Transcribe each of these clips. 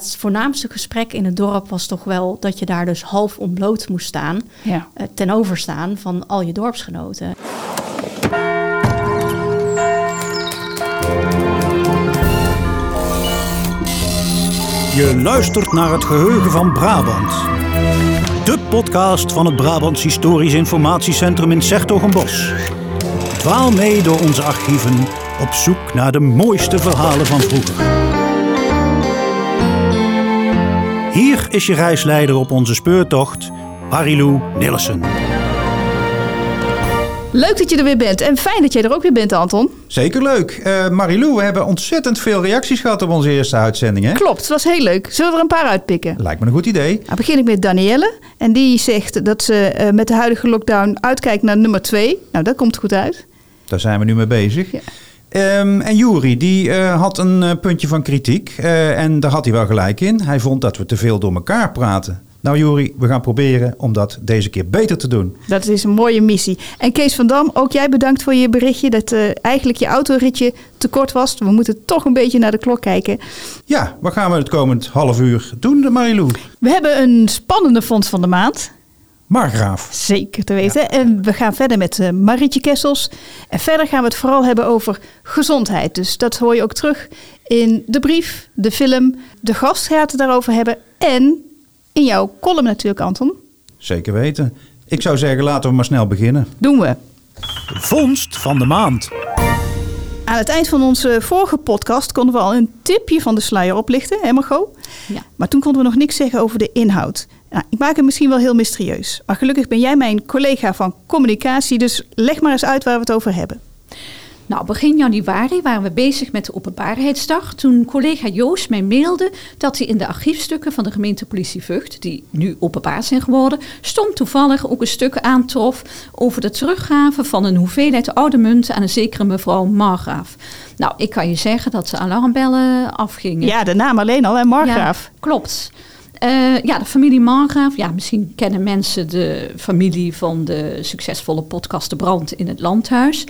Het voornaamste gesprek in het dorp was toch wel dat je daar dus half ontbloot moest staan. Ja. eh, ten overstaan van al je dorpsgenoten. Je luistert naar het geheugen van Brabant. De podcast van het Brabants Historisch Informatiecentrum in Sertogenbos. Dwaal mee door onze archieven op zoek naar de mooiste verhalen van vroeger. Is je reisleider op onze speurtocht, Marilou Nillissen. Leuk dat je er weer bent en fijn dat jij er ook weer bent, Anton. Zeker leuk. Eh Marilou, we hebben ontzettend veel reacties gehad op onze eerste uitzending. Hè? Klopt, het was heel leuk. Zullen we er een paar uitpikken? Lijkt me een goed idee. Nou begin ik met Danielle. En die zegt dat ze eh, met de huidige lockdown uitkijkt naar nummer 2. Nou, dat komt goed uit. Daar zijn we nu mee bezig. Ja. Ehm, en Juri, die eh, had een eh, puntje van kritiek. eh, en daar had hij wel gelijk in. Hij vond dat we te veel door elkaar praten. Nou Juri, we gaan proberen om dat deze keer beter te doen. Dat is een mooie missie. En Kees van Dam, ook jij bedankt voor je berichtje dat eigenlijk je autoritje te kort was. We moeten toch een beetje naar de klok kijken. Ja, wat gaan we het komend half uur doen, Marilou? We hebben een spannende fonds van de maand. Margraaf. Zeker te weten. En we gaan verder met eh, Marietje Kessels. En verder gaan we het vooral hebben over gezondheid. Dus dat hoor je ook terug in de brief, de film. De gast gaat het daarover hebben. En in jouw column natuurlijk, Anton. Zeker weten. Ik zou zeggen, laten we maar snel beginnen. Doen we. De vondst van de maand. Aan het eind van onze vorige podcast konden we al een tipje van de sluier oplichten, hè Margot? Ja. Maar toen konden we nog niks zeggen over de inhoud. Nou, ik maak het misschien wel heel mysterieus. Maar gelukkig ben jij mijn collega van communicatie, dus leg maar eens uit waar we het over hebben. Nou, begin januari waren we bezig met de openbaarheidsdag. Toen collega Joost mij mailde dat hij in de archiefstukken van de gemeentepolitie Vught, die nu openbaar zijn geworden, stond toevallig ook een stuk aantrof over de teruggave van een hoeveelheid oude munten aan een zekere mevrouw Margraaf. Nou, ik kan je zeggen dat de alarmbellen afgingen. Ja, de naam alleen al, hè, Margraaf. Ja, klopt. Eh, ja, de familie Margraaf. Ja, misschien kennen mensen de familie van de succesvolle podcast De Brand in het Landhuis.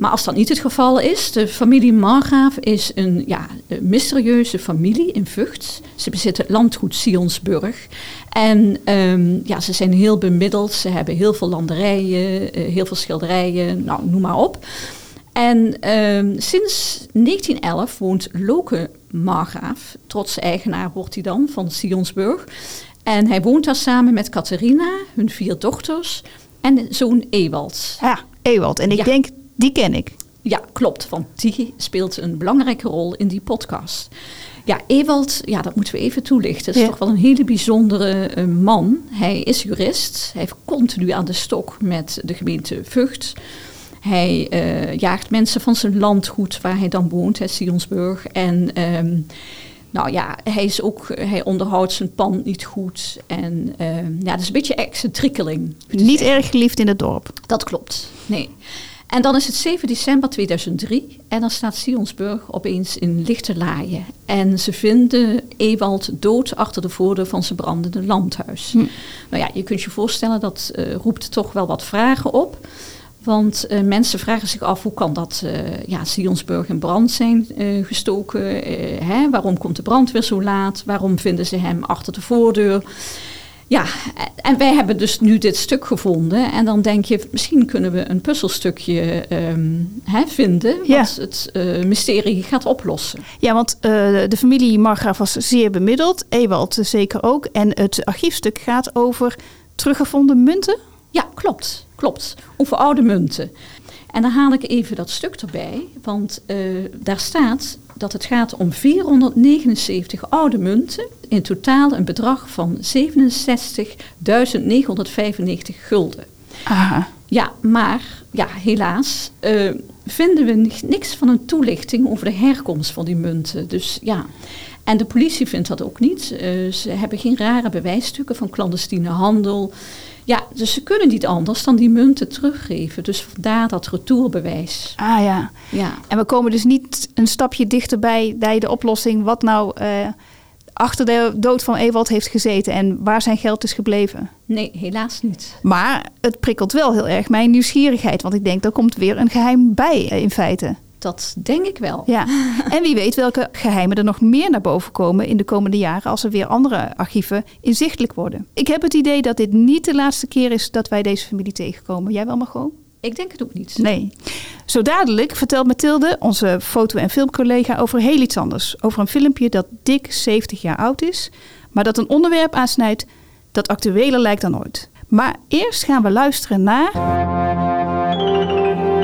Maar als dat niet het geval is, de familie Margraaf is een ja, mysterieuze familie in Vught. Ze bezitten het landgoed Sionsburg. En ehm, ja, ze zijn heel bemiddeld. Ze hebben heel veel landerijen, eh, heel veel schilderijen, nou, noem maar op. En ehm, sinds 1911 woont Loke Margraaf, trots eigenaar wordt hij dan van Sionsburg. En hij woont daar samen met Catharina, hun vier dochters en zoon Ewald. Ja, Ewald. En ik Ja. denk, die ken ik. Ja, klopt, want die speelt een belangrijke rol in die podcast. Ja, Ewald, ja, dat moeten we even toelichten. Het is Ja. toch wel een hele bijzondere eh, man. Hij is jurist. Hij heeft continu aan de stok met de gemeente Vught. Hij eh, jaagt mensen van zijn landgoed waar hij dan woont, hè, Sionsburg. En ehm, nou ja, hij, is ook, hij onderhoudt zijn pand niet goed. En ehm, ja, dat is een beetje excentriekeling. Niet erg geliefd in het dorp. Dat klopt, nee. En dan is het 7 december 2003 en dan staat Sionsburg opeens in lichte laaien. En ze vinden Ewald dood achter de voordeur van zijn brandende landhuis. Nou ja, je kunt je voorstellen, dat eh, roept toch wel wat vragen op. Want eh, mensen vragen zich af hoe kan dat eh ja, Sionsburg in brand zijn eh, gestoken? Hè? Waarom komt de brandweer zo laat? Waarom vinden ze hem achter de voordeur? Ja, en wij hebben dus nu dit stuk gevonden. En dan denk je, misschien kunnen we een puzzelstukje ehm, hè, vinden. Wat Ja. het mysterie gaat oplossen. Ja, want de familie Margraaf was zeer bemiddeld. Ewald zeker ook. En het archiefstuk gaat over teruggevonden munten. Ja, klopt. Klopt. Over oude munten. En dan haal ik even dat stuk erbij. Want eh, daar staat dat het gaat om 479 oude munten. In totaal een bedrag van 67.995 gulden. Aha. Ja, maar ja, helaas eh, vinden we ni- niks van een toelichting over de herkomst van die munten. Dus ja, en de politie vindt dat ook niet. Eh, ze hebben geen rare bewijsstukken van clandestine handel. Ja, dus ze kunnen niet anders dan die munten teruggeven. Dus vandaar dat retourbewijs. Ah ja. Ja, En we komen dus niet een stapje dichterbij bij de oplossing wat nou eh, achter de dood van Ewald heeft gezeten en waar zijn geld is gebleven. nee, helaas niet. Maar het prikkelt wel heel erg mijn nieuwsgierigheid, want ik denk, er komt weer een geheim bij eh, in feite. Dat denk ik wel. Ja, en wie weet welke geheimen er nog meer naar boven komen in de komende jaren als er weer andere archieven inzichtelijk worden. Ik heb het idee dat dit niet de laatste keer is dat wij deze familie tegenkomen. Jij wel, Margot? Ik denk het ook niet. Nee. Zo dadelijk vertelt Mathilde, onze foto- en filmcollega, over heel iets anders. Over een filmpje dat dik 70 jaar oud is, maar dat een onderwerp aansnijdt dat actueler lijkt dan ooit. Maar eerst gaan we luisteren naar.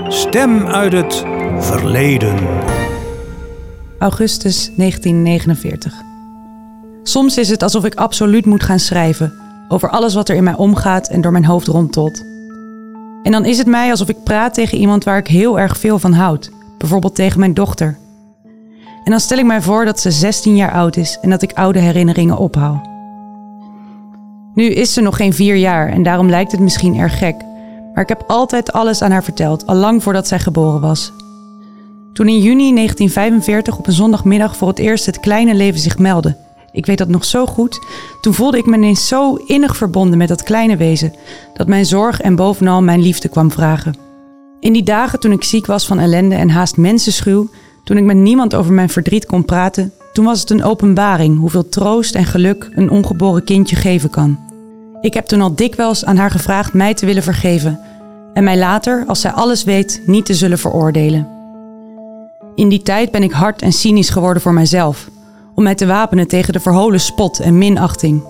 Stem uit het verleden. Augustus 1949. Soms is het alsof ik absoluut moet gaan schrijven over alles wat er in mij omgaat en door mijn hoofd rondtolt. En dan is het mij alsof ik praat tegen iemand waar ik heel erg veel van houd, bijvoorbeeld tegen mijn dochter. En dan stel ik mij voor dat ze 16 jaar oud is en dat ik oude herinneringen ophaal. Nu is ze nog geen vier jaar en daarom lijkt het misschien erg gek, maar ik heb altijd alles aan haar verteld, al lang voordat zij geboren was. Toen in juni 1945 op een zondagmiddag voor het eerst het kleine leven zich meldde, ik weet dat nog zo goed, toen voelde ik me ineens zo innig verbonden met dat kleine wezen, dat mijn zorg en bovenal mijn liefde kwam vragen. In die dagen toen ik ziek was van ellende en haast mensenschuw, toen ik met niemand over mijn verdriet kon praten, toen was het een openbaring hoeveel troost en geluk een ongeboren kindje geven kan. Ik heb toen al dikwijls aan haar gevraagd mij te willen vergeven en mij later, als zij alles weet, niet te zullen veroordelen. In die tijd ben ik hard en cynisch geworden voor mijzelf, om mij te wapenen tegen de verholen spot en minachting.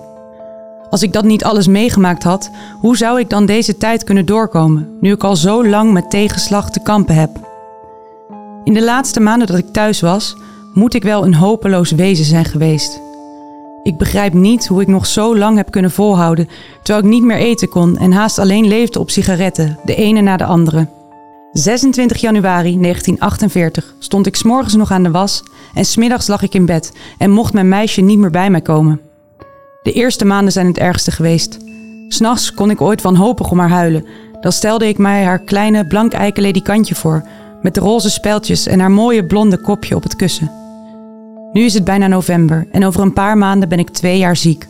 Als ik dat niet alles meegemaakt had, hoe zou ik dan deze tijd kunnen doorkomen, nu ik al zo lang met tegenslag te kampen heb? In de laatste maanden dat ik thuis was, moet ik wel een hopeloos wezen zijn geweest. Ik begrijp niet hoe ik nog zo lang heb kunnen volhouden, terwijl ik niet meer eten kon en haast alleen leefde op sigaretten, de ene na de andere. 26 januari 1948 stond ik s'morgens nog aan de was en smiddags lag ik in bed en mocht mijn meisje niet meer bij mij komen. De eerste maanden zijn het ergste geweest. S'nachts kon ik ooit wanhopig om haar huilen. Dan stelde ik mij haar kleine blank ledikantje voor, met de roze speldjes en haar mooie blonde kopje op het kussen. Nu is het bijna november en over een paar maanden ben ik twee jaar ziek.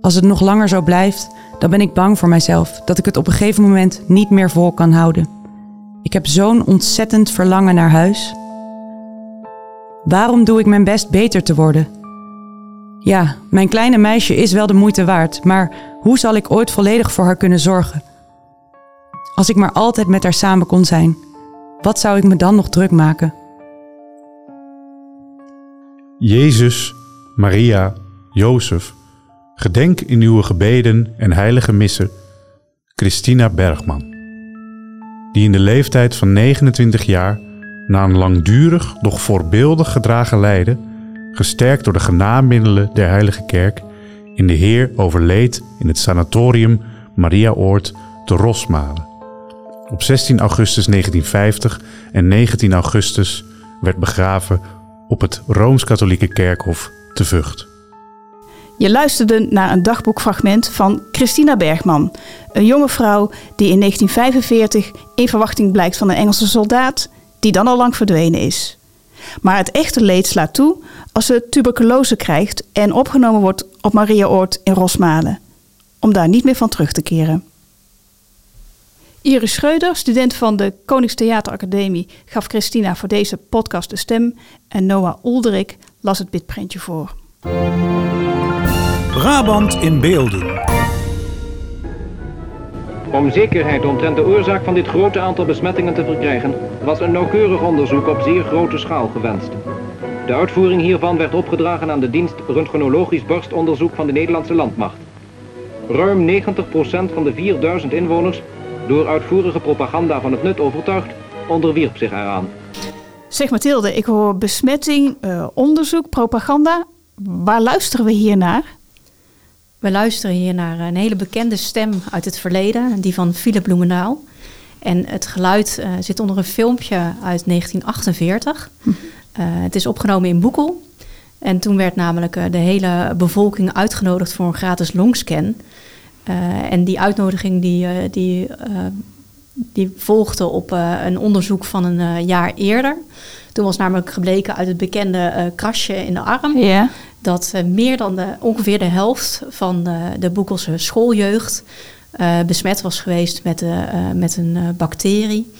Als het nog langer zo blijft, dan ben ik bang voor mijzelf dat ik het op een gegeven moment niet meer vol kan houden. Ik heb zo'n ontzettend verlangen naar huis. Waarom doe ik mijn best beter te worden? Ja, mijn kleine meisje is wel de moeite waard, maar hoe zal ik ooit volledig voor haar kunnen zorgen? Als ik maar altijd met haar samen kon zijn, wat zou ik me dan nog druk maken? Jezus, Maria, Jozef, gedenk in uw gebeden en heilige missen Christina Bergman, die in de leeftijd van 29 jaar na een langdurig, doch voorbeeldig gedragen lijden, gesterkt door de genaamiddelen der Heilige Kerk, in de Heer overleed in het sanatorium Mariaoord te Rosmalen. Op 16 augustus 1950 en 19 augustus werd begraven op het Rooms-Katholieke Kerkhof te Vught. Je luisterde naar een dagboekfragment van Christina Bergman, een jonge vrouw die in 1945 in verwachting blijkt van een Engelse soldaat die dan al lang verdwenen is. Maar het echte leed slaat toe als ze tuberculose krijgt en opgenomen wordt op Mariaoord in Rosmalen, om daar niet meer van terug te keren. Iris Schreuder, student van de Koningstheateracademie, gaf Christina voor deze podcast de stem en Noah Olderik las het bitprintje voor. Brabant in beelden. Om zekerheid omtrent de oorzaak van dit grote aantal besmettingen te verkrijgen, was een nauwkeurig onderzoek op zeer grote schaal gewenst. De uitvoering hiervan werd opgedragen aan de dienst Röntgenologisch Borstonderzoek van de Nederlandse Landmacht. Ruim 90% van de 4000 inwoners, door uitvoerige propaganda van het nut overtuigd, onderwierp zich eraan. Zeg Mathilde, ik hoor besmetting, eh, onderzoek, propaganda. Waar luisteren we hier naar? We luisteren hier naar een hele bekende stem uit het verleden, die van Philip Bloemendaal. En het geluid uh, zit onder een filmpje uit 1948. Uh, het is opgenomen in Boekel. En toen werd namelijk uh, de hele bevolking uitgenodigd voor een gratis longscan. En die uitnodiging die, die, die volgde op een onderzoek van een jaar eerder. Toen was namelijk gebleken uit het bekende krasje in de arm... Dat meer dan de, ongeveer de helft van de, de Boekelse schooljeugd... besmet was geweest met, met een bacterie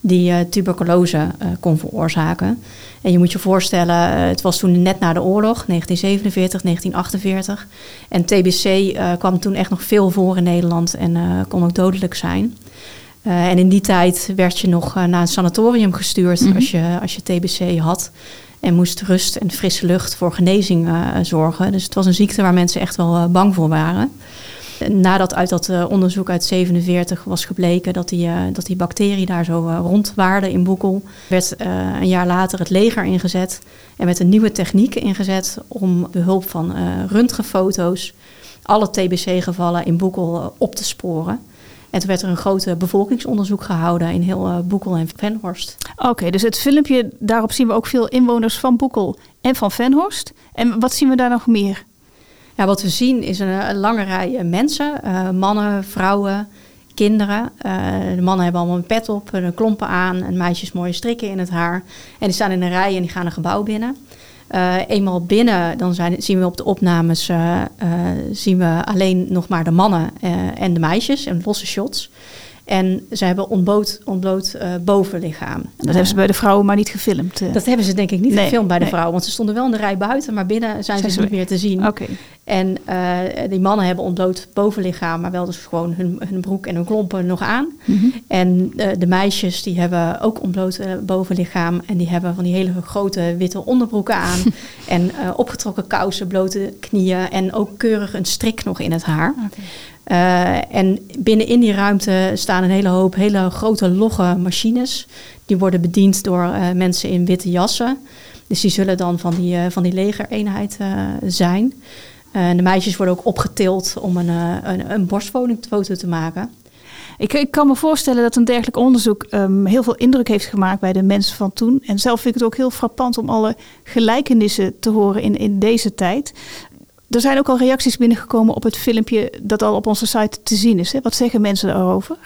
die eh, tuberculose eh, kon veroorzaken. En je moet je voorstellen, eh, het was toen net na de oorlog, 1947, 1948. En TBC eh, kwam toen echt nog veel voor in Nederland en eh, kon ook dodelijk zijn. Eh, en in die tijd werd je nog eh, naar een sanatorium gestuurd als, je, als je TBC had. En moest rust en frisse lucht voor genezing eh, zorgen. Dus het was een ziekte waar mensen echt wel bang voor waren. Nadat uit dat onderzoek uit 47 was gebleken dat die, dat die bacterie daar zo rondwaarde in Boekel, werd een jaar later het leger ingezet en met een nieuwe techniek ingezet om behulp van röntgenfoto's alle TBC-gevallen in Boekel op te sporen. En toen werd er een grote bevolkingsonderzoek gehouden in heel eh, Boekel en Venhorst. Oké, dus het filmpje, daarop zien we ook veel inwoners van Boekel en van Venhorst. En wat zien we daar nog meer? Ja, wat we zien is een, een lange rij eh, mensen, eh, mannen, vrouwen, kinderen. Eh, de mannen hebben allemaal een pet op, een klompen aan en meisjes mooie strikken in het haar. En die staan in een rij en die gaan een gebouw binnen. Eh, eenmaal binnen, dan zijn, zien we op de opnames eh, eh, zien we alleen nog maar de mannen en de meisjes en losse shots. En ze hebben ontbloot, ontbloot eh, bovenlichaam. Dat hebben ze bij de vrouwen maar niet gefilmd. eh. Dat hebben ze denk ik niet Nee, gefilmd bij de nee. vrouwen. Want ze stonden wel in de rij buiten, maar binnen zijn, Zijn ze ze niet meer te zien. Oké. En eh, die mannen hebben ontbloot bovenlichaam, maar wel dus gewoon hun, hun broek en hun klompen nog aan. Mhm. En de meisjes die hebben ook ontbloot bovenlichaam en die hebben van die hele grote witte onderbroeken aan. en opgetrokken kousen, blote knieën en ook keurig een strik nog in het haar. Eh, en binnenin die ruimte staan een hele hoop hele grote logge machines. Die worden bediend door eh, mensen in witte jassen. Dus die zullen dan van die, eh, van die legereenheid zijn. De meisjes worden ook opgetild om een, een, een te maken. Ik, ik kan me voorstellen dat een dergelijk onderzoek ehm, heel veel indruk heeft gemaakt bij de mensen van toen. En zelf vind ik het ook heel frappant om alle gelijkenissen te horen in, in deze tijd. Er zijn ook al reacties binnengekomen op het filmpje dat al op onze site te zien is. Hè? Wat zeggen mensen daarover?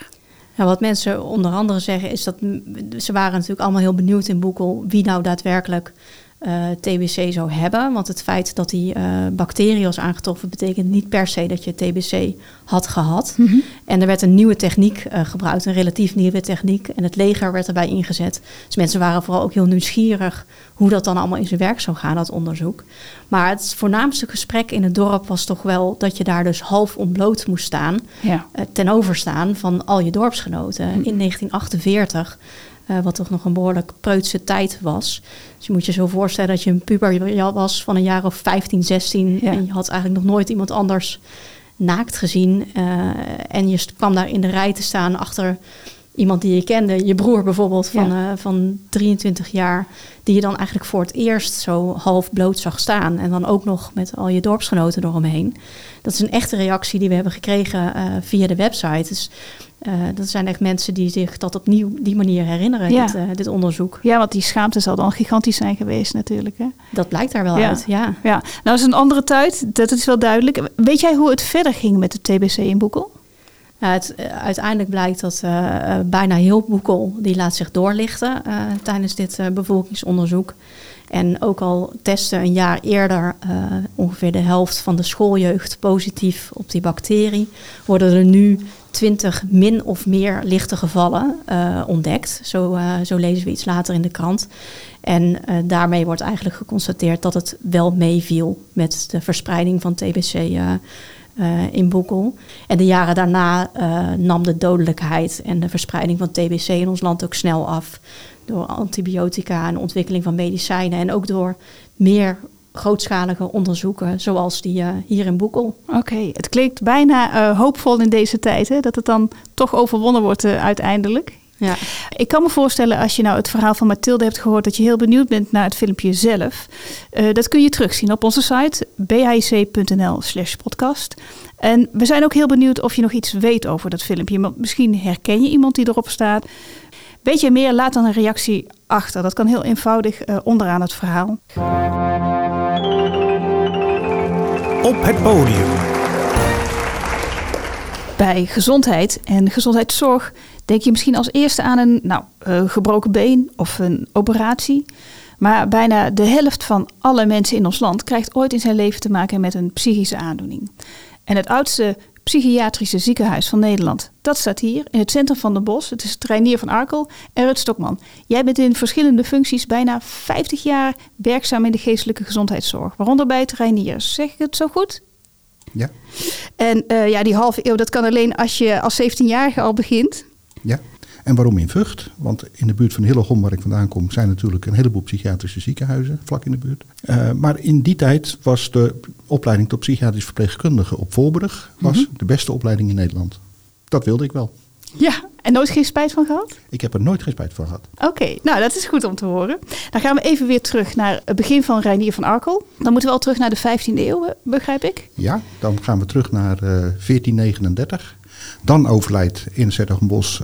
Ja, wat mensen onder andere zeggen is dat ze waren natuurlijk allemaal heel benieuwd in Boekel wie nou daadwerkelijk eh, TBC zou hebben. Want het feit dat die eh, bacterie was aangetroffen betekent niet per se dat je TBC had gehad. En er werd een nieuwe techniek eh, gebruikt, een relatief nieuwe techniek. En het leger werd erbij ingezet. Dus mensen waren vooral ook heel nieuwsgierig hoe dat dan allemaal in zijn werk zou gaan, dat onderzoek. Maar het voornaamste gesprek in het dorp was toch wel dat je daar dus half ontbloot moest staan Ja. ten overstaan van al je dorpsgenoten. In 1948, eh, wat toch nog een behoorlijk preutse tijd was. Dus je moet je zo voorstellen dat je een puber was van een jaar of 15, 16. Ja. En je had eigenlijk nog nooit iemand anders naakt gezien. eh, en je kwam daar in de rij te staan achter iemand die je kende. Je broer bijvoorbeeld van, Ja. eh, van 23 jaar. Die je dan eigenlijk voor het eerst zo half bloot zag staan. En dan ook nog met al je dorpsgenoten eromheen. Dat is een echte reactie die we hebben gekregen via de website. Dus dat zijn echt mensen die zich dat op nieuw, die manier herinneren, Ja. dit, eh, dit onderzoek. ja, want die schaamte zal dan gigantisch zijn geweest natuurlijk. Hè? Dat blijkt daar wel Ja. uit, ja. Ja, nou is een andere tijd, dat is wel duidelijk. Weet jij hoe het verder ging met de TBC in Boekel? Het, eh, uiteindelijk blijkt dat eh, eh, bijna heel Boekel die laat zich doorlichten eh, tijdens dit eh, bevolkingsonderzoek. En ook al testen een jaar eerder eh, ongeveer de helft van de schooljeugd positief op die bacterie, worden er nu 20 min of meer lichte gevallen eh, ontdekt. Zo, eh, zo lezen we iets later in de krant. En eh, daarmee wordt eigenlijk geconstateerd dat het wel meeviel met de verspreiding van TBC in Boekel. En de jaren daarna nam de dodelijkheid en de verspreiding van TBC in ons land ook snel af. Door antibiotica en ontwikkeling van medicijnen. En ook door meer grootschalige onderzoeken, zoals die eh, hier in Boekel. Oké, het klinkt bijna eh, hoopvol in deze tijd, hè? dat het dan toch overwonnen wordt eh, uiteindelijk. Ja. Ik kan me voorstellen als je nou het verhaal van Mathilde hebt gehoord dat je heel benieuwd bent naar het filmpje zelf. Dat kun je terugzien op onze site bic.nl slash podcast. En we zijn ook heel benieuwd of je nog iets weet over dat filmpje. Misschien herken je iemand die erop staat. Weet je meer, laat dan een reactie achter. Dat kan heel eenvoudig onderaan het verhaal. Op het podium. Bij gezondheid en gezondheidszorg denk je misschien als eerste aan een nou, eh, gebroken been of een operatie. Maar bijna de helft van alle mensen in ons land krijgt ooit in zijn leven te maken met een psychische aandoening. En het oudste psychiatrische ziekenhuis van Nederland. Dat staat hier in het centrum van de Bos. Het is het Reinier van Arkel en Rut Stokman. Jij bent in verschillende functies bijna 50 jaar werkzaam in de geestelijke gezondheidszorg. Waaronder bij het Reinier. Zeg ik het zo goed? Ja. En uh, ja, die halve eeuw, dat kan alleen als je als 17-jarige al begint. Ja. En waarom in Vught? Want in de buurt van Hillegom, waar ik vandaan kom, zijn natuurlijk een heleboel psychiatrische ziekenhuizen vlak in de buurt. Uh, maar in die tijd was de opleiding tot psychiatrisch verpleegkundige op Voorburg was Mhm. de beste opleiding in Nederland. Dat wilde ik wel. Ja, en nooit geen spijt van gehad? Ik heb er nooit geen spijt van gehad. Oké, nou dat is goed om te horen. Dan gaan we even weer terug naar het begin van Reinier van Arkel. Dan moeten we al terug naar de 15e eeuw, begrijp ik. Ja, dan gaan we terug naar eh 1439. Dan overlijdt in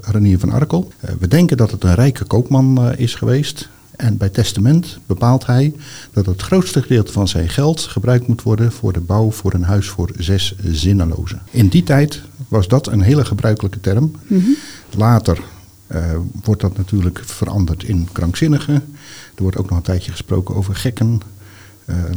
Renier van Arkel. Eh, we denken dat het een rijke koopman eh, is geweest. En bij testament bepaalt hij dat het grootste gedeelte van zijn geld gebruikt moet worden voor de bouw voor een huis voor zes zinnelozen. In die tijd was dat een hele gebruikelijke term. Later eh, wordt dat natuurlijk veranderd in krankzinnigen. Er wordt ook nog een tijdje gesproken over gekken.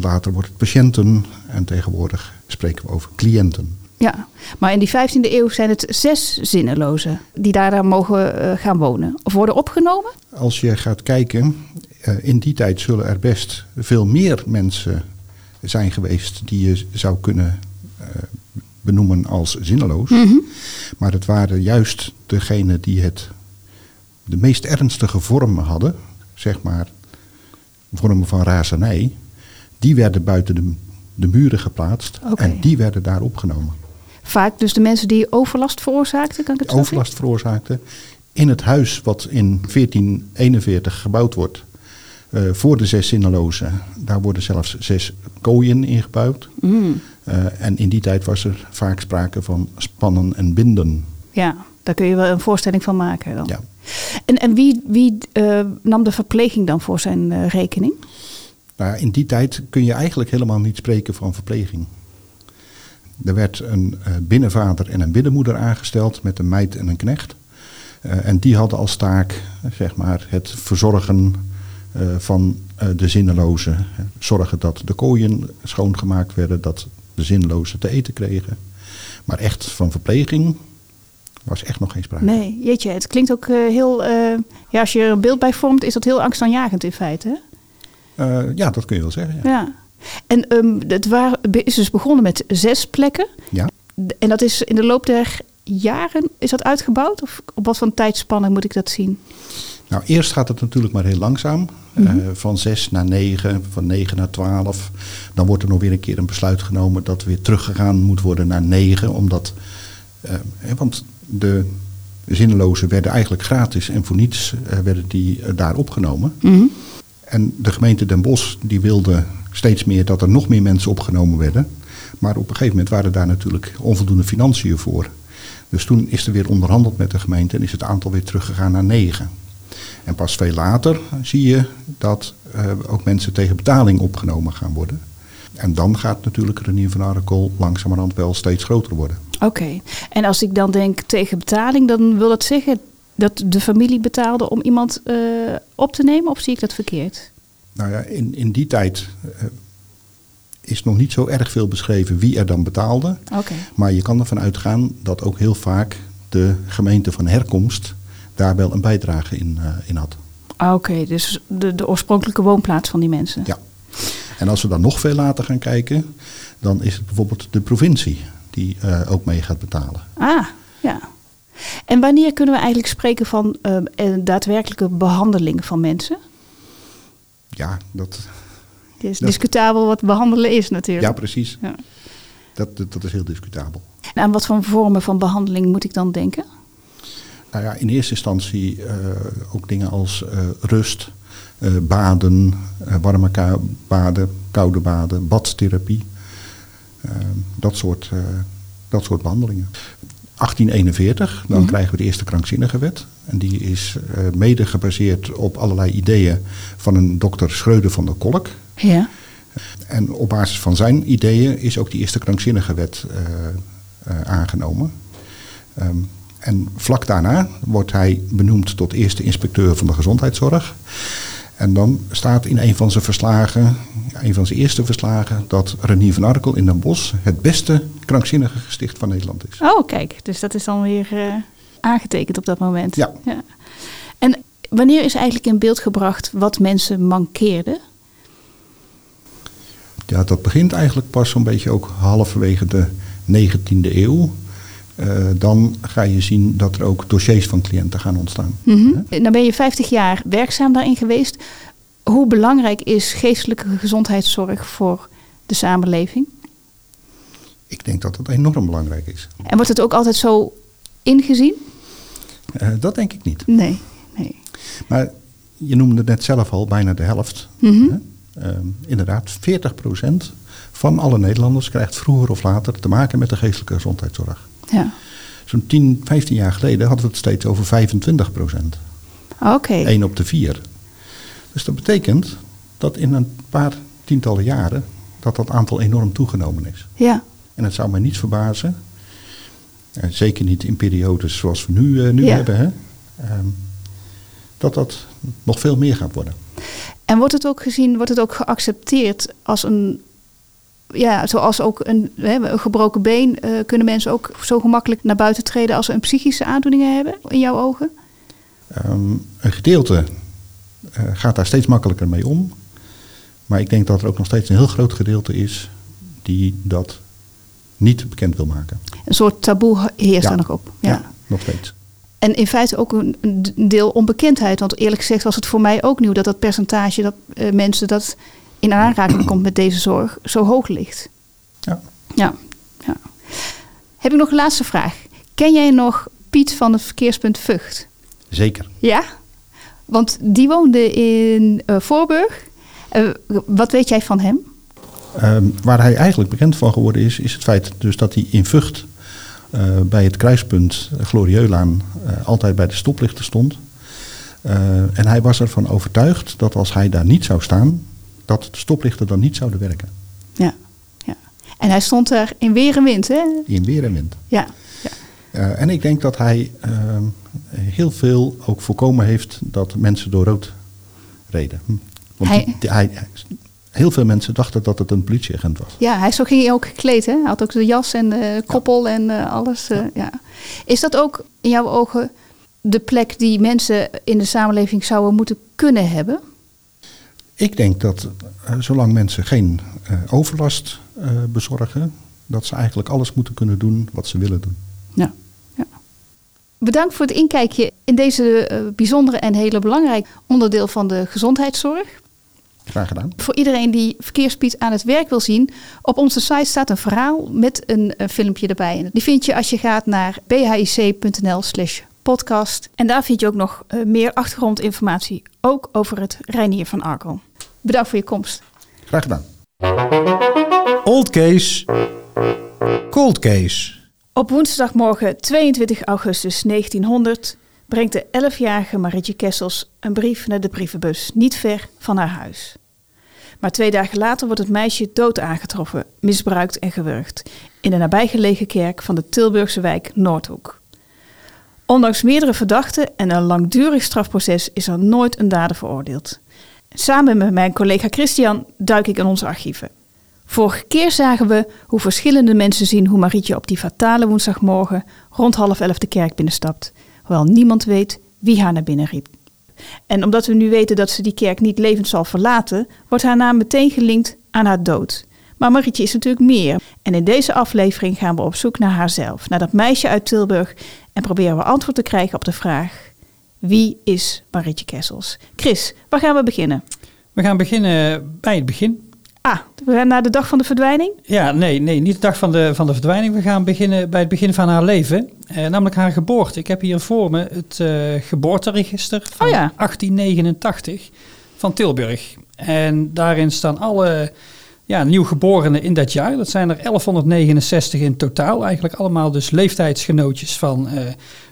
Later wordt het patiënten en tegenwoordig spreken we over cliënten. Ja, maar in die 15e eeuw zijn het zes zinnelozen die daar mogen eh, gaan wonen. Of worden opgenomen? Als je gaat kijken, eh, in die tijd zullen er best veel meer mensen zijn geweest die je zou kunnen eh, benoemen als zinneloos. Maar het waren juist degenen die het de meest ernstige vormen hadden, zeg maar vormen van razernij, die werden buiten de, de muren geplaatst en die werden daar opgenomen. Vaak dus de mensen die overlast veroorzaakten, kan ik het zo overlast veroorzaakte. In het huis wat in 1441 gebouwd wordt eh, voor de zes zinnelozen, daar worden zelfs zes kooien ingebouwd. Mm. Eh, en in die tijd was er vaak sprake van spannen en binden. Ja, daar kun je wel een voorstelling van maken dan. Ja. En, en wie, wie eh, nam de verpleging dan voor zijn rekening? Nou, in die tijd kun je eigenlijk helemaal niet spreken van verpleging. Er werd een eh, binnenvader en een binnenmoeder aangesteld met een meid en een knecht. Eh, en die hadden als taak zeg maar, het verzorgen eh, van de zinnelozen. Zorgen dat de kooien schoongemaakt werden, dat de zinnelozen te eten kregen. Maar echt van verpleging was echt nog geen sprake. Nee, jeetje, het klinkt ook heel... ja, als je er een beeld bij vormt, is dat heel angstaanjagend in feite. Hè? Ja, dat kun je wel zeggen. Ja. Ja. En ehm, het waren, is dus begonnen met zes plekken. Ja. En dat is in de loop der jaren, is dat uitgebouwd? Of op wat voor tijdspanne moet ik dat zien? Nou, eerst gaat het natuurlijk maar heel langzaam. Eh, van 6 naar 9, van 9 naar 12. Dan wordt er nog weer een keer een besluit genomen dat weer teruggegaan moet worden naar 9. Omdat, eh, want de zinnelozen werden eigenlijk gratis en voor niets eh, werden die daar opgenomen. En de gemeente Den Bosch die wilde steeds meer dat er nog meer mensen opgenomen werden. Maar op een gegeven moment waren daar natuurlijk onvoldoende financiën voor. Dus toen is er weer onderhandeld met de gemeente en is het aantal weer teruggegaan naar negen. En pas veel later zie je dat eh, ook mensen tegen betaling opgenomen gaan worden. En dan gaat natuurlijk Renier van Arkel langzamerhand wel steeds groter worden. Oké. En als ik dan denk tegen betaling, dan wil dat zeggen dat de familie betaalde om iemand eh, op te nemen? Of zie ik dat verkeerd? Nou ja, in, in die tijd eh, is nog niet zo erg veel beschreven wie er dan betaalde. Oké. Maar je kan ervan uitgaan dat ook heel vaak de gemeente van herkomst daar wel een bijdrage in, eh, in had. Ah, Oké, dus de, de oorspronkelijke woonplaats van die mensen. Ja. En als we dan nog veel later gaan kijken, dan is het bijvoorbeeld de provincie die eh, ook mee gaat betalen. Ah, ja. En wanneer kunnen we eigenlijk spreken van een daadwerkelijke behandeling van mensen? Ja, dat, Het is Dat- discutabel wat behandelen is ja natuurlijk. precies. Ja. Dat, dat, dat is heel discutabel. En aan wat voor vormen van behandeling moet ik dan denken? Nou ja, in eerste instantie eh, ook dingen als eh, rust, eh, baden, warme ka- baden, koude baden, badtherapie. Dat, soort, dat soort behandelingen. 1841, dan krijgen we de eerste krankzinnige wet. En die is eh, mede gebaseerd op allerlei ideeën van een dokter Schreuder van der Kolk. Ja. En op basis van zijn ideeën is ook die eerste krankzinnige wet eh, eh, aangenomen. Ehm, en vlak daarna wordt hij benoemd tot eerste inspecteur van de gezondheidszorg. En dan staat in een van zijn verslagen, een van zijn eerste verslagen, dat Renier van Arkel in Den Bosch het beste krankzinnige gesticht van Nederland is. Oh, kijk. Dus dat is dan weer aangetekend op dat moment. Ja. En wanneer is eigenlijk in beeld gebracht wat mensen mankeerden? Ja, dat begint eigenlijk pas zo'n beetje ook halverwege de 19e eeuw. Eh, dan ga je zien dat er ook dossiers van cliënten gaan ontstaan. Mhm. Nou ben je 50 jaar werkzaam daarin geweest. Hoe belangrijk is geestelijke gezondheidszorg voor de samenleving? Ik denk dat dat enorm belangrijk is. En wordt het ook altijd zo ingezien? Eh, dat denk ik niet. Nee, nee. Maar je noemde net zelf al bijna de helft. Mhm. Hè? Ehm, inderdaad, 40% van alle Nederlanders krijgt vroeger of later te maken met de geestelijke gezondheidszorg. Ja. Zo'n 10, 15 jaar geleden hadden we het steeds over 25%. Oké. 1 op de 4. Dus dat betekent dat in een paar tientallen jaren dat dat aantal enorm toegenomen is. Ja. En het zou mij niet verbazen, zeker niet in periodes zoals we nu, eh, nu Ja. hebben, hè, ehm, dat dat nog veel meer gaat worden. En wordt het ook gezien, wordt het ook geaccepteerd als een, ja, zoals ook een, hè, een gebroken been, eh, kunnen mensen ook zo gemakkelijk naar buiten treden als ze een psychische aandoeningen hebben, in jouw ogen? Ehm, een gedeelte eh, gaat daar steeds makkelijker mee om. Maar ik denk dat er ook nog steeds een heel groot gedeelte is die dat niet bekend wil maken. Een soort taboe heerst Ja. er nog op. Ja, Ja. nog steeds. En in feite ook een, deel onbekendheid. Want eerlijk gezegd was het voor mij ook nieuw dat dat percentage dat eh, mensen dat in aanraking komt met deze zorg zo hoog ligt. Ja. Ja, ja. Heb ik nog een laatste vraag. Ken jij nog Piet van het verkeerspunt Vught? Zeker. Ja? Want die woonde in eh, Voorburg. Eh, wat weet jij van hem? Ehm, waar hij eigenlijk bekend van geworden is, is het feit dus dat hij in Vught eh, bij het kruispunt Glorieulaan eh, altijd bij de stoplichten stond. Eh, en hij was ervan overtuigd dat als hij daar niet zou staan, dat de stoplichten dan niet zouden werken. Ja. ja. En hij stond daar in weer en wind, hè? In weer en wind. Ja. Eh, en ik denk dat hij ehm, heel veel ook voorkomen heeft dat mensen door rood reden. Hm. Want Hij- die- die- hij, heel veel mensen dachten dat het een politieagent was. Ja, hij zo ging hij ook gekleed, hè? Hij had ook de jas en de koppel en eh, alles. eh, ja. Is dat ook in jouw ogen de plek die mensen in de samenleving zouden moeten kunnen hebben? Ik denk dat eh, zolang mensen geen overlast bezorgen, dat ze eigenlijk alles moeten kunnen doen wat ze willen doen. Ja. ja. Bedankt voor het inkijkje in deze bijzondere en hele belangrijk onderdeel van de gezondheidszorg. Graag gedaan. Voor iedereen die Verkeerspiet aan het werk wil zien, op onze site staat een verhaal met een, eh, filmpje erbij. En die vind je als je gaat naar bhic.nl slash podcast. En daar vind je ook nog eh, meer achtergrondinformatie, ook over het Reinier van Arkel. Bedankt voor je komst. Graag gedaan. Old case. Cold case. Op woensdagmorgen 22 augustus 1900 brengt de 11-jarige Marietje Kessels een brief naar de brievenbus, niet ver van haar huis. Maar twee dagen later wordt het meisje dood aangetroffen, misbruikt en gewurgd in de nabijgelegen kerk van de Tilburgse wijk Noordhoek. Ondanks meerdere verdachten en een langdurig strafproces is er nooit een dader veroordeeld. Samen met mijn collega Christian duik ik in onze archieven. Vorige keer zagen we hoe verschillende mensen zien hoe Marietje op die fatale woensdagmorgen rond half elf de kerk binnenstapt, hoewel niemand weet wie haar naar binnen riep. En omdat we nu weten dat ze die kerk niet levend zal verlaten, wordt haar naam meteen gelinkt aan haar dood. Maar Marietje is natuurlijk meer. En in deze aflevering gaan we op zoek naar haarzelf, naar dat meisje uit Tilburg, en proberen we antwoord te krijgen op de vraag: wie is Marietje Kessels? Chris, waar gaan we beginnen? We gaan beginnen bij het begin. Ah, we gaan naar de dag van de verdwijning. Ja, nee, nee, niet de dag van de, van de verdwijning. We gaan beginnen bij het begin van haar leven. Eh, namelijk haar geboorte. Ik heb hier voor me het eh, geboorteregister van Oh ja. 1889 van Tilburg. En daarin staan alle ja, nieuwgeborenen in dat jaar. Dat zijn er 1169 in totaal. Eigenlijk allemaal dus leeftijdsgenootjes van eh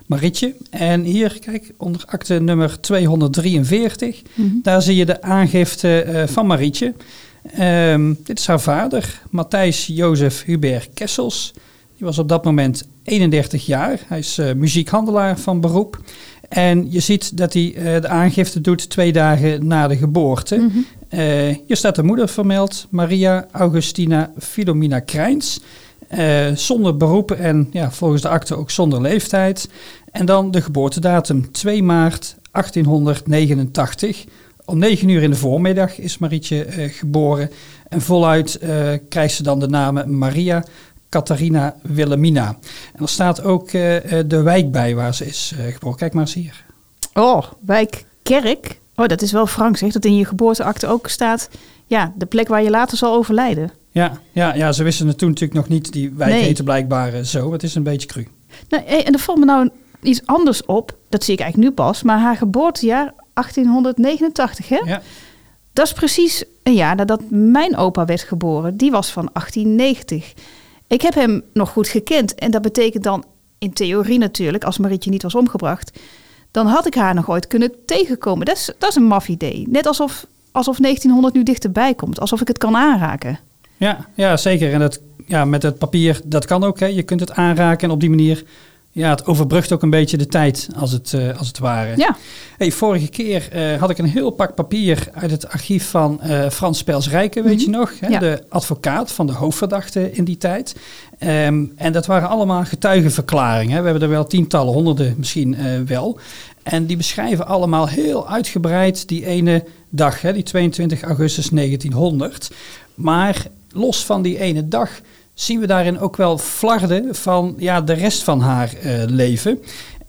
Marietje. En hier, kijk, onder akte nummer 243. Daar zie je de aangifte eh, van Marietje. Ehm, dit is haar vader, Matthijs Jozef Hubert Kessels. Die was op dat moment 31 jaar. Hij is eh, muziekhandelaar van beroep. En je ziet dat hij eh, de aangifte doet twee dagen na de geboorte. Eh, hier staat de moeder vermeld, Maria Augustina Filomina Krijns. Zonder beroep en ja, volgens de akte ook zonder leeftijd. En dan de geboortedatum 2 maart 1889. Om 9 uur in de voormiddag is Marietje eh, geboren. En voluit eh, krijgt ze dan de namen Maria Catharina Wilhelmina. En er staat ook eh, de wijk bij waar ze is geboren. Kijk maar eens hier. Oh, wijk Kerk. Oh, dat is wel frank zeg. Dat in je geboorteakte ook staat... Ja, de plek waar je later zal overlijden. Ja, ja, ja, ze wisten het toen natuurlijk nog niet. Die wijk Nee. heette blijkbaar zo. Het is een beetje cru. Nou, en er valt me nou iets anders op. Dat zie ik eigenlijk nu pas. Maar haar geboortejaar 1889, hè? Ja. Dat is precies een jaar nadat mijn opa werd geboren. Die was van 1890. Ik heb hem nog goed gekend. En dat betekent dan in theorie natuurlijk, als Marietje niet was omgebracht... dan had ik haar nog ooit kunnen tegenkomen. Dat is, dat is een maf idee. Net alsof, alsof 1900 nu dichterbij komt. Alsof ik het kan aanraken. Ja, ja zeker. En dat, ja, met het papier, dat kan ook. Hè. Je kunt het aanraken en op die manier... Ja, het overbrugt ook een beetje de tijd, als het, eh, als het ware. Ja. Hey, vorige keer eh, had ik een heel pak papier uit het archief van eh, Frans Pels Rijken, weet je nog? Hè? Ja. De advocaat van de hoofdverdachte in die tijd. Ehm, en dat waren allemaal getuigenverklaringen. Hè? We hebben er wel tientallen, honderden misschien wel. En die beschrijven allemaal heel uitgebreid die ene dag, hè? die 22 augustus 1900. Maar los van die ene dag zien we daarin ook wel flarden van ja, de rest van haar eh, leven.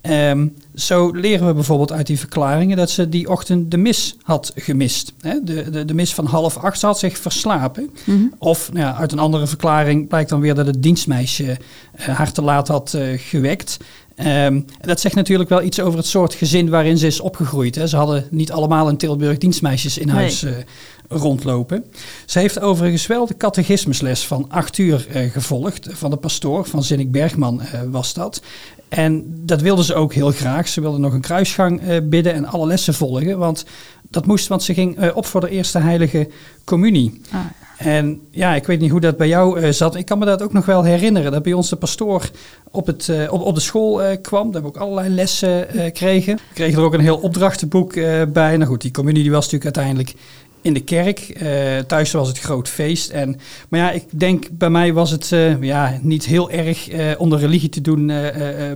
Ehm, zo leren we bijvoorbeeld uit die verklaringen dat ze die ochtend de mis had gemist. Hè? De, de, de mis van half acht ze had zich verslapen. Of nou ja, uit een andere verklaring blijkt dan weer dat het dienstmeisje eh, haar te laat had eh, gewekt. Ehm, dat zegt natuurlijk wel iets over het soort gezin waarin ze is opgegroeid. Hè. Ze hadden niet allemaal in Tilburg dienstmeisjes in Nee. huis eh, rondlopen. Ze heeft overigens wel de catechismusles van acht uur eh, gevolgd. Van de pastoor, van Zinnik Bergman eh, was dat. En dat wilde ze ook heel graag. Ze wilde nog een kruisgang eh, bidden en alle lessen volgen. Want dat moest, want ze ging op voor de eerste heilige communie. Ah, En ja, ik weet niet hoe dat bij jou zat. Ik kan me dat ook nog wel herinneren. Dat bij ons de pastoor op, het, op, op de school kwam. Dat we ook allerlei lessen kregen. We kregen er ook een heel opdrachtenboek bij. Nou goed, die communie die was natuurlijk uiteindelijk in de kerk. Eh, thuis was het groot feest. En, maar ja, ik denk bij mij was het eh, ja, niet heel erg eh, onder religie te doen,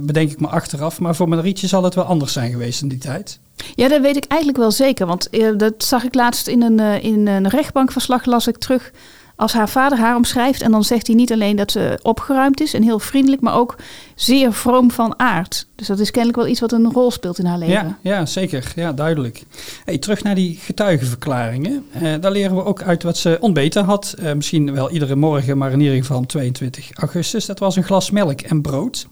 bedenk ik me achteraf. Maar voor Marietje zal het wel anders zijn geweest in die tijd. Ja, dat weet ik eigenlijk wel zeker. Want dat zag ik laatst in een, in een rechtbankverslag, las ik terug. Als haar vader haar omschrijft. En dan zegt hij niet alleen dat ze opgeruimd is en heel vriendelijk, maar ook zeer vroom van aard. Dus dat is kennelijk wel iets wat een rol speelt in haar leven. Ja, ja zeker. Ja, duidelijk. Hey, terug naar die getuigenverklaringen. Eh, daar leren we ook uit wat ze ontbeten had. Eh, misschien wel iedere morgen, maar in ieder geval 22 augustus. Dat was een glas melk en brood.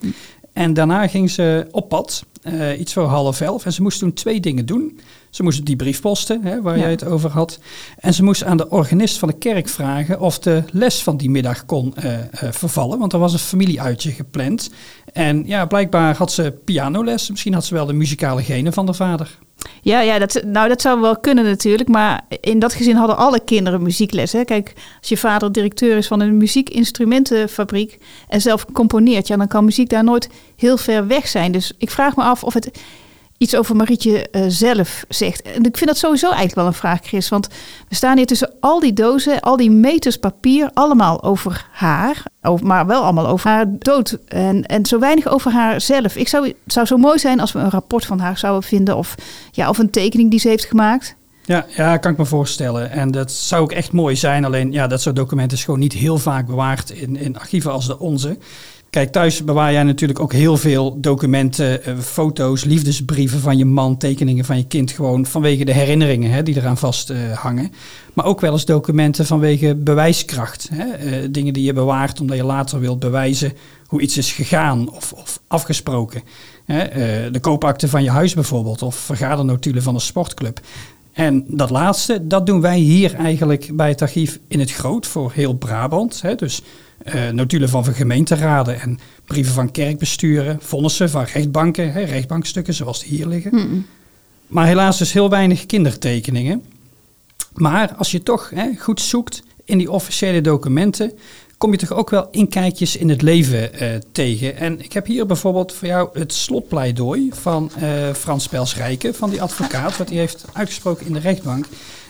En daarna ging ze op pad, eh, iets voor half elf. En ze moest toen twee dingen doen. Ze moest die brief posten, hè, waar Ja. jij het over had. En ze moest aan de organist van de kerk vragen of de les van die middag kon eh, eh, vervallen. Want er was een familieuitje gepland. En ja, blijkbaar had ze pianoles. Misschien had ze wel de muzikale genen van haar vader. Ja, ja dat, nou, dat zou wel kunnen natuurlijk. Maar in dat gezin hadden alle kinderen muziekles. Hè. Kijk, als je vader directeur is van een muziekinstrumentenfabriek en zelf componeert, ja, dan kan muziek daar nooit heel ver weg zijn. Dus ik vraag me af of het iets over Marietje eh, zelf zegt. En ik vind dat sowieso eigenlijk wel een vraag, Chris. Want we staan hier tussen al die dozen, al die meters papier, allemaal over haar. Maar wel allemaal over haar dood. En, en zo weinig over haar zelf. Ik zou, het zou zo mooi zijn als we een rapport van haar zouden vinden. Of, ja, of een tekening die ze heeft gemaakt. Ja, ja, kan ik me voorstellen. En dat zou ook echt mooi zijn. Alleen, ja, dat soort documenten is gewoon niet heel vaak bewaard in, in archieven als de onze. Kijk, thuis bewaar jij natuurlijk ook heel veel documenten, eh, foto's, liefdesbrieven van je man, tekeningen van je kind. Gewoon vanwege de herinneringen hè, die eraan vast eh, hangen. Maar ook wel eens documenten vanwege bewijskracht. Hè? eh, dingen die je bewaart omdat je later wilt bewijzen hoe iets is gegaan of, of afgesproken. Hè? eh, de koopakte van je huis bijvoorbeeld of vergadernotulen van een sportclub. En dat laatste, dat doen wij hier eigenlijk bij het archief in het groot voor heel Brabant. Hè? Dus eh, notulen van gemeenteraden en brieven van kerkbesturen, vonnissen van rechtbanken, hè? rechtbankstukken zoals die hier liggen. Maar helaas dus heel weinig kindertekeningen. Maar als je toch hè, goed zoekt in die officiële documenten, kom je toch ook wel inkijkjes in het leven eh, tegen. En ik heb hier bijvoorbeeld voor jou het slotpleidooi van eh, Frans Pelsrijke, van die advocaat, wat hij heeft uitgesproken in de rechtbank.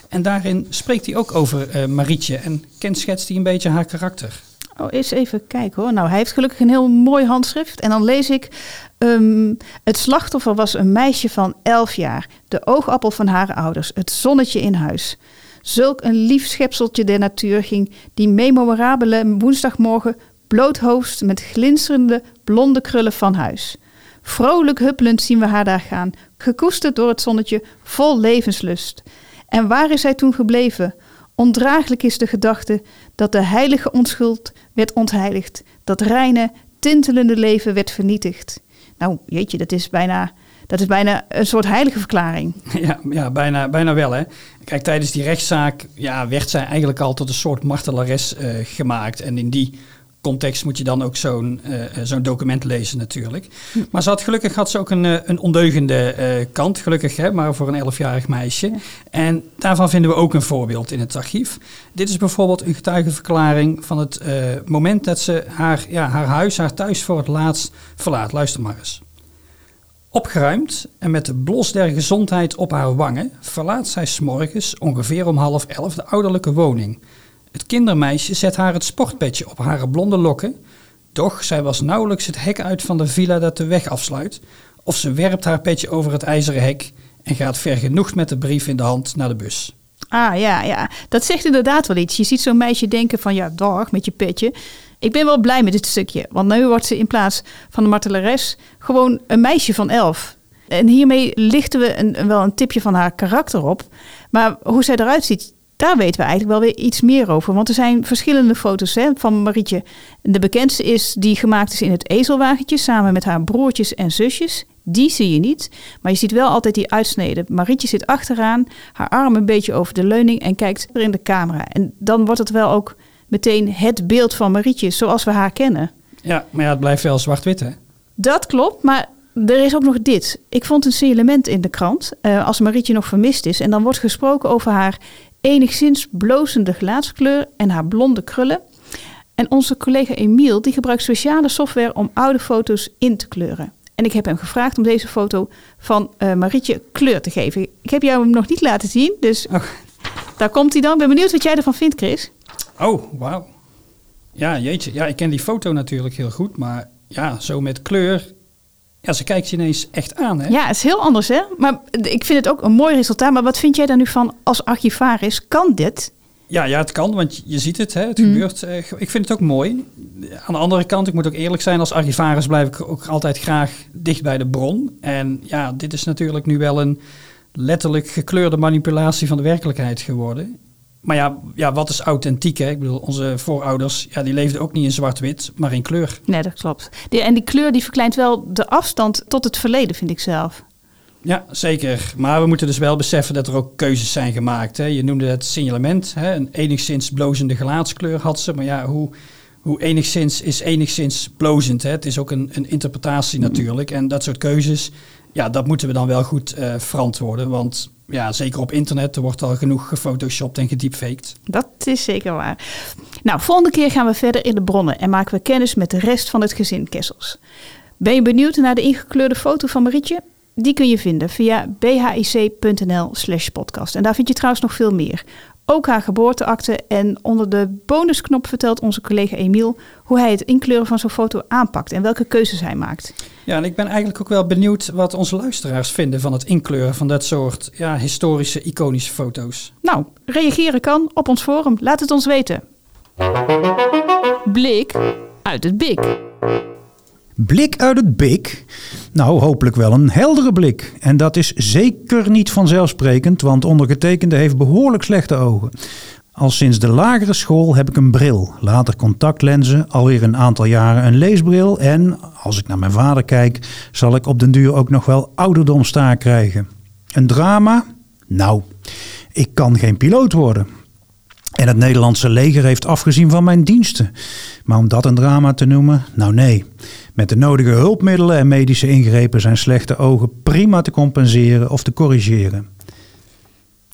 En daarin spreekt hij ook over eh, Marietje en kenschetst hij een beetje haar karakter. Oh, eens even kijken hoor. Nou, hij heeft gelukkig een heel mooi handschrift. En dan lees ik... ehm, het slachtoffer was een meisje van elf jaar. De oogappel van haar ouders. Het zonnetje in huis. Zulk een lief schepseltje der natuur ging die memorabele woensdagmorgen bloothoofd met glinsterende blonde krullen van huis. Vrolijk huppelend zien we haar daar gaan, gekoesterd door het zonnetje, vol levenslust. En waar is zij toen gebleven? Ondraaglijk is de gedachte dat de heilige onschuld werd ontheiligd, dat reine, tintelende leven werd vernietigd. Nou, jeetje, dat is bijna, dat is bijna een soort heilige verklaring. Ja, ja bijna, bijna wel hè. Kijk, tijdens die rechtszaak ja, werd zij eigenlijk al tot een soort martelares eh, gemaakt. En in die context moet je dan ook zo'n eh, zo'n document lezen natuurlijk. Maar ze had, gelukkig had ze ook een, eh, een ondeugende eh, kant, gelukkig hè, maar voor een elfjarig meisje. En daarvan vinden we ook een voorbeeld in het archief. Dit is bijvoorbeeld een getuigenverklaring van het eh, moment dat ze haar, ja, haar huis, haar thuis voor het laatst verlaat. Luister maar eens. Opgeruimd en met de blos der gezondheid op haar wangen verlaat zij s'morgens ongeveer om half elf de ouderlijke woning. Het kindermeisje zet haar het sportpetje op haar blonde lokken. Doch zij was nauwelijks het hek uit van de villa dat de weg afsluit. Of ze werpt haar petje over het ijzeren hek en gaat vergenoegd met de brief in de hand naar de bus. Ah ja, ja, dat zegt inderdaad wel iets. Je ziet zo'n meisje denken van ja, dag met je petje. Ik ben wel blij met dit stukje, want nu wordt ze in plaats van de martelares gewoon een meisje van elf. En hiermee lichten we een, wel een tipje van haar karakter op. Maar hoe zij eruit ziet, daar weten we eigenlijk wel weer iets meer over. Want er zijn verschillende foto's hè, van Marietje. De bekendste is die gemaakt is in het ezelwagentje samen met haar broertjes en zusjes. Die zie je niet, maar je ziet wel altijd die uitsneden. Marietje zit achteraan, haar arm een beetje over de leuning en kijkt er in de camera. En dan wordt het wel ook meteen het beeld van Marietje zoals we haar kennen. Ja, maar ja, het blijft wel zwart-wit hè. Dat klopt, maar er is ook nog dit. Ik vond een signalement in de krant eh, als Marietje nog vermist is. En dan wordt gesproken over haar enigszins blozende gelaatskleur en haar blonde krullen. En onze collega Emiel die gebruikt speciale software om oude foto's in te kleuren. En ik heb hem gevraagd om deze foto van eh, Marietje kleur te geven. Ik heb jou hem nog niet laten zien, dus Oh. daar komt hij dan. Ik ben benieuwd wat jij ervan vindt, Chris. Oh, wauw. Ja, jeetje. Ja, ik ken die foto natuurlijk heel goed, maar ja, zo met kleur. Ja, ze kijkt je ineens echt aan, hè? Ja, het is heel anders, hè? Maar ik vind het ook een mooi resultaat. Maar wat vind jij daar nu van als archivaris? Kan dit? Ja, ja, het kan, want je ziet het, hè, het gebeurt. Eh, ik vind het ook mooi. Aan de andere kant, ik moet ook eerlijk zijn, als archivaris blijf ik ook altijd graag dicht bij de bron. En ja, dit is natuurlijk nu wel een letterlijk gekleurde manipulatie van de werkelijkheid geworden. Maar ja, ja wat is authentiek? Hè? Ik bedoel, onze voorouders, ja, die leefden ook niet in zwart-wit, maar in kleur. Nee, dat klopt. Die, en die kleur die verkleint wel de afstand tot het verleden, vind ik zelf. Ja, zeker. Maar we moeten dus wel beseffen dat er ook keuzes zijn gemaakt. Hè. Je noemde het signalement. Hè. Een enigszins blozende gelaatskleur had ze. Maar ja, hoe, hoe enigszins is enigszins blozend. Hè. Het is ook een, een interpretatie natuurlijk. En dat soort keuzes, ja, dat moeten we dan wel goed eh, verantwoorden. Want ja, zeker op internet, er wordt al genoeg gefotoshopt en gediepfaked. Dat is zeker waar. Nou, volgende keer gaan we verder in de bronnen en maken we kennis met de rest van het gezin Kessels. Ben je benieuwd naar de ingekleurde foto van Marietje? Die kun je vinden via bhic.nl slash podcast. En daar vind je trouwens nog veel meer. Ook haar geboorteakte en onder de bonusknop vertelt onze collega Emiel hoe hij het inkleuren van zo'n foto aanpakt en welke keuzes hij maakt. Ja, en ik ben eigenlijk ook wel benieuwd wat onze luisteraars vinden van het inkleuren van dat soort ja, historische, iconische foto's. Nou, reageren kan op ons forum. Laat het ons weten. Blik uit het bik. Blik uit het bik? Nou, hopelijk wel een heldere blik. En dat is zeker niet vanzelfsprekend, want ondergetekende heeft behoorlijk slechte ogen. Al sinds de lagere school heb ik een bril, later contactlenzen, alweer een aantal jaren een leesbril en, als ik naar mijn vader kijk, zal ik op den duur ook nog wel ouderdomstaak krijgen. Een drama? Nou, ik kan geen piloot worden. En het Nederlandse leger heeft afgezien van mijn diensten. Maar om dat een drama te noemen, nou nee. Met de nodige hulpmiddelen en medische ingrepen zijn slechte ogen prima te compenseren of te corrigeren.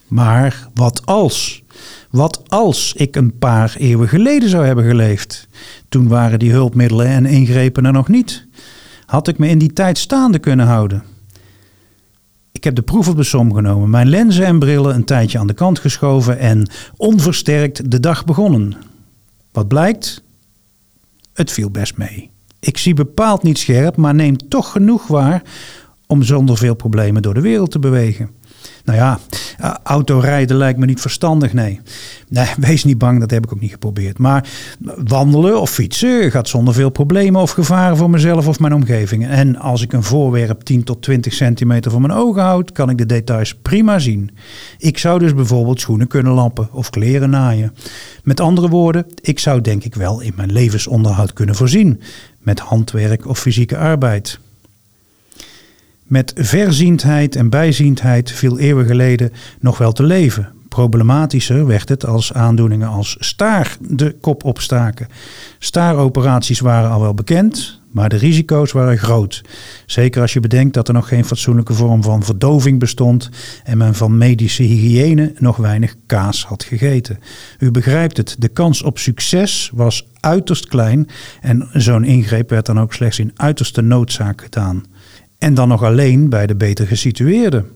Maar wat als? Wat als ik een paar eeuwen geleden zou hebben geleefd? Toen waren die hulpmiddelen en ingrepen er nog niet. Had ik me in die tijd staande kunnen houden? Ik heb de proef op genomen, mijn lenzen en brillen een tijdje aan de kant geschoven en onversterkt de dag begonnen. Wat blijkt? Het viel best mee. Ik zie bepaald niet scherp, maar neem toch genoeg waar om zonder veel problemen door de wereld te bewegen. Nou ja, autorijden lijkt me niet verstandig, nee. Nee, wees niet bang, dat heb ik ook niet geprobeerd. Maar wandelen of fietsen gaat zonder veel problemen of gevaren voor mezelf of mijn omgeving. En als ik een voorwerp 10 tot 20 centimeter voor mijn ogen houd, kan ik de details prima zien. Ik zou dus bijvoorbeeld schoenen kunnen lappen of kleren naaien. Met andere woorden, ik zou denk ik wel in mijn levensonderhoud kunnen voorzien. Met handwerk of fysieke arbeid. Met verziendheid en bijziendheid viel eeuwen geleden nog wel te leven. Problematischer werd het als aandoeningen als staar de kop opstaken. Staaroperaties waren al wel bekend, maar de risico's waren groot. Zeker als je bedenkt dat er nog geen fatsoenlijke vorm van verdoving bestond en men van medische hygiëne nog weinig kaas had gegeten. U begrijpt het, de kans op succes was uiterst klein en zo'n ingreep werd dan ook slechts in uiterste noodzaak gedaan. En dan nog alleen bij de beter gesitueerden.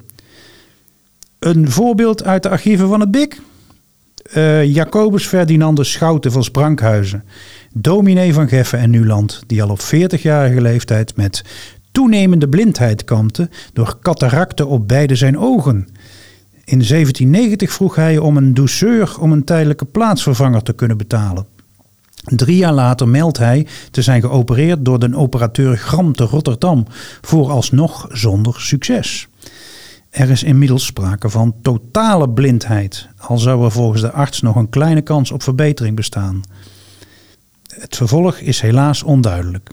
Een voorbeeld uit de archieven van het BIC. Uh, Jacobus Ferdinandus Schouten van Sprankhuizen, dominee van Geffen en Nuland, die al op 40-jarige leeftijd met toenemende blindheid kampte door cataracten op beide zijn ogen. In 1790 vroeg hij om een douceur om een tijdelijke plaatsvervanger te kunnen betalen. Drie jaar later meldt hij te zijn geopereerd door de operateur Gram te Rotterdam, vooralsnog zonder succes. Er is inmiddels sprake van totale blindheid, al zou er volgens de arts nog een kleine kans op verbetering bestaan. Het vervolg is helaas onduidelijk.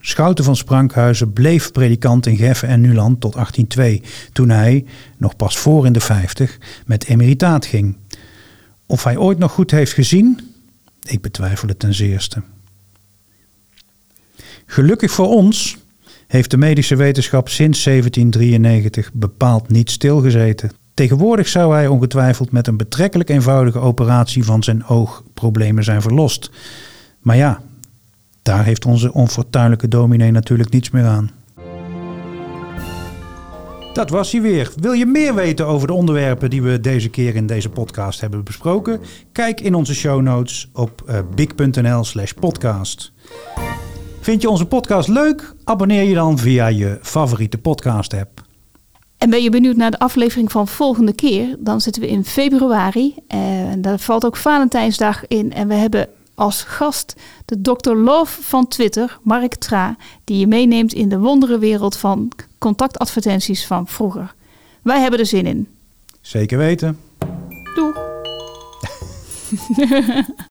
Schouten van Sprankhuizen bleef predikant in Geffen en Nuland tot 1802, toen hij, nog pas voor in de 50, met emeritaat ging. Of hij ooit nog goed heeft gezien, ik betwijfel het ten zeerste. Gelukkig voor ons heeft de medische wetenschap sinds 1793 bepaald niet stilgezeten. Tegenwoordig zou hij ongetwijfeld met een betrekkelijk eenvoudige operatie van zijn oogproblemen zijn verlost. Maar ja, daar heeft onze onfortuinlijke dominee natuurlijk niets meer aan. Dat was hij weer. Wil je meer weten over de onderwerpen die we deze keer in deze podcast hebben besproken? Kijk in onze show notes op uh, big.nl slash podcast. Vind je onze podcast leuk? Abonneer je dan via je favoriete podcast app. En ben je benieuwd naar de aflevering van volgende keer? Dan zitten we in februari. En daar valt ook Valentijnsdag in. En we hebben als gast de Dr. Love van Twitter, Mark Tra, die je meeneemt in de wonderenwereld van contactadvertenties van vroeger. Wij hebben er zin in. Zeker weten. Doeg!